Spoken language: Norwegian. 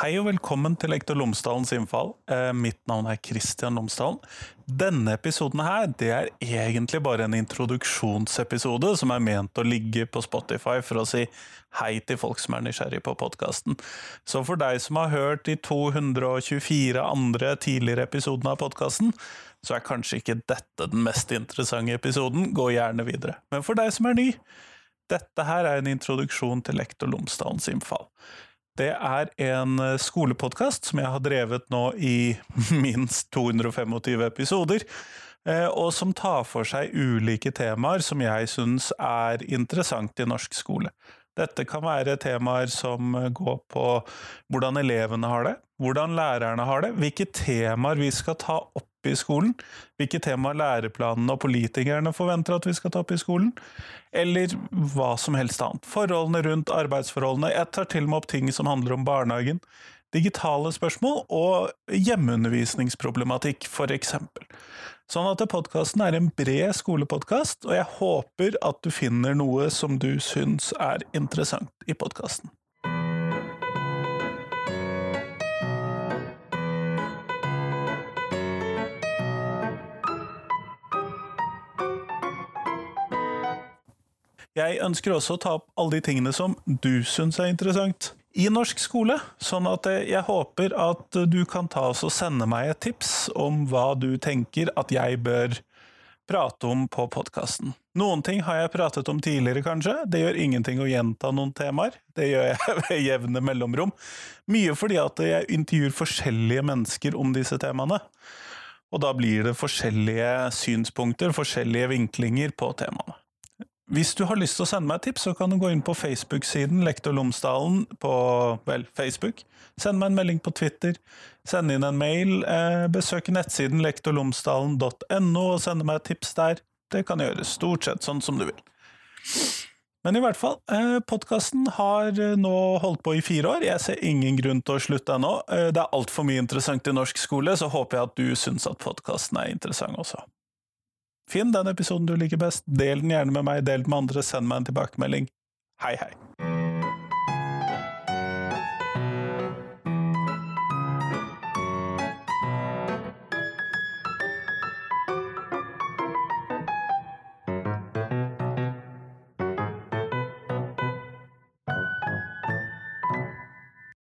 Hei og velkommen til Lektor Lomsdalens innfall. Eh, mitt navn er Kristian Lomsdalen. Denne episoden her, det er egentlig bare en introduksjonsepisode som er ment å ligge på Spotify for å si hei til folk som er nysgjerrig på podkasten. Så for deg som har hørt de 224 andre tidligere episodene av podkasten, så er kanskje ikke dette den mest interessante episoden. Gå gjerne videre. Men for deg som er ny, dette her er en introduksjon til Lektor Lomsdalens innfall. Det er en eh, skolepodkast som jeg har drevet nå i minst 225 episoder, eh, og som tar for seg ulike temaer som jeg syns er interessant i norsk skole. Dette kan være temaer som går på hvordan elevene har det, hvordan lærerne har det, hvilke temaer vi skal ta opp i skolen, hvilke temaer læreplanene og politikerne forventer at vi skal ta opp i skolen, eller hva som helst annet. Forholdene rundt arbeidsforholdene. Jeg tar til og med opp ting som handler om barnehagen. Digitale spørsmål og hjemmeundervisningsproblematikk, f.eks. Sånn at podkasten er en bred skolepodkast, og jeg håper at du finner noe som du syns er interessant i podkasten. Jeg ønsker også å ta opp alle de tingene som du syns er interessant i norsk skole, sånn at jeg håper at du kan ta oss og sende meg et tips om hva du tenker at jeg bør prate om på podkasten. Noen ting har jeg pratet om tidligere, kanskje. Det gjør ingenting å gjenta noen temaer. Det gjør jeg ved jevne mellomrom. Mye fordi at jeg intervjuer forskjellige mennesker om disse temaene. Og da blir det forskjellige synspunkter, forskjellige vinklinger på temaene. Hvis du har lyst til å sende meg et tips, så kan du gå inn på Facebook-siden Lektor Lomsdalen på vel, Facebook. Send meg en melding på Twitter. Send inn en mail. Eh, besøk nettsiden lektorlomsdalen.no og send meg et tips der. Det kan gjøres stort sett sånn som du vil. Men i hvert fall, eh, podkasten har eh, nå holdt på i fire år. Jeg ser ingen grunn til å slutte ennå. Eh, det er altfor mye interessant i norsk skole, så håper jeg at du syns at podkasten er interessant også. Finn den episoden du liker best, del den gjerne med meg, del den med andre, send meg en tilbakemelding. Hei, hei!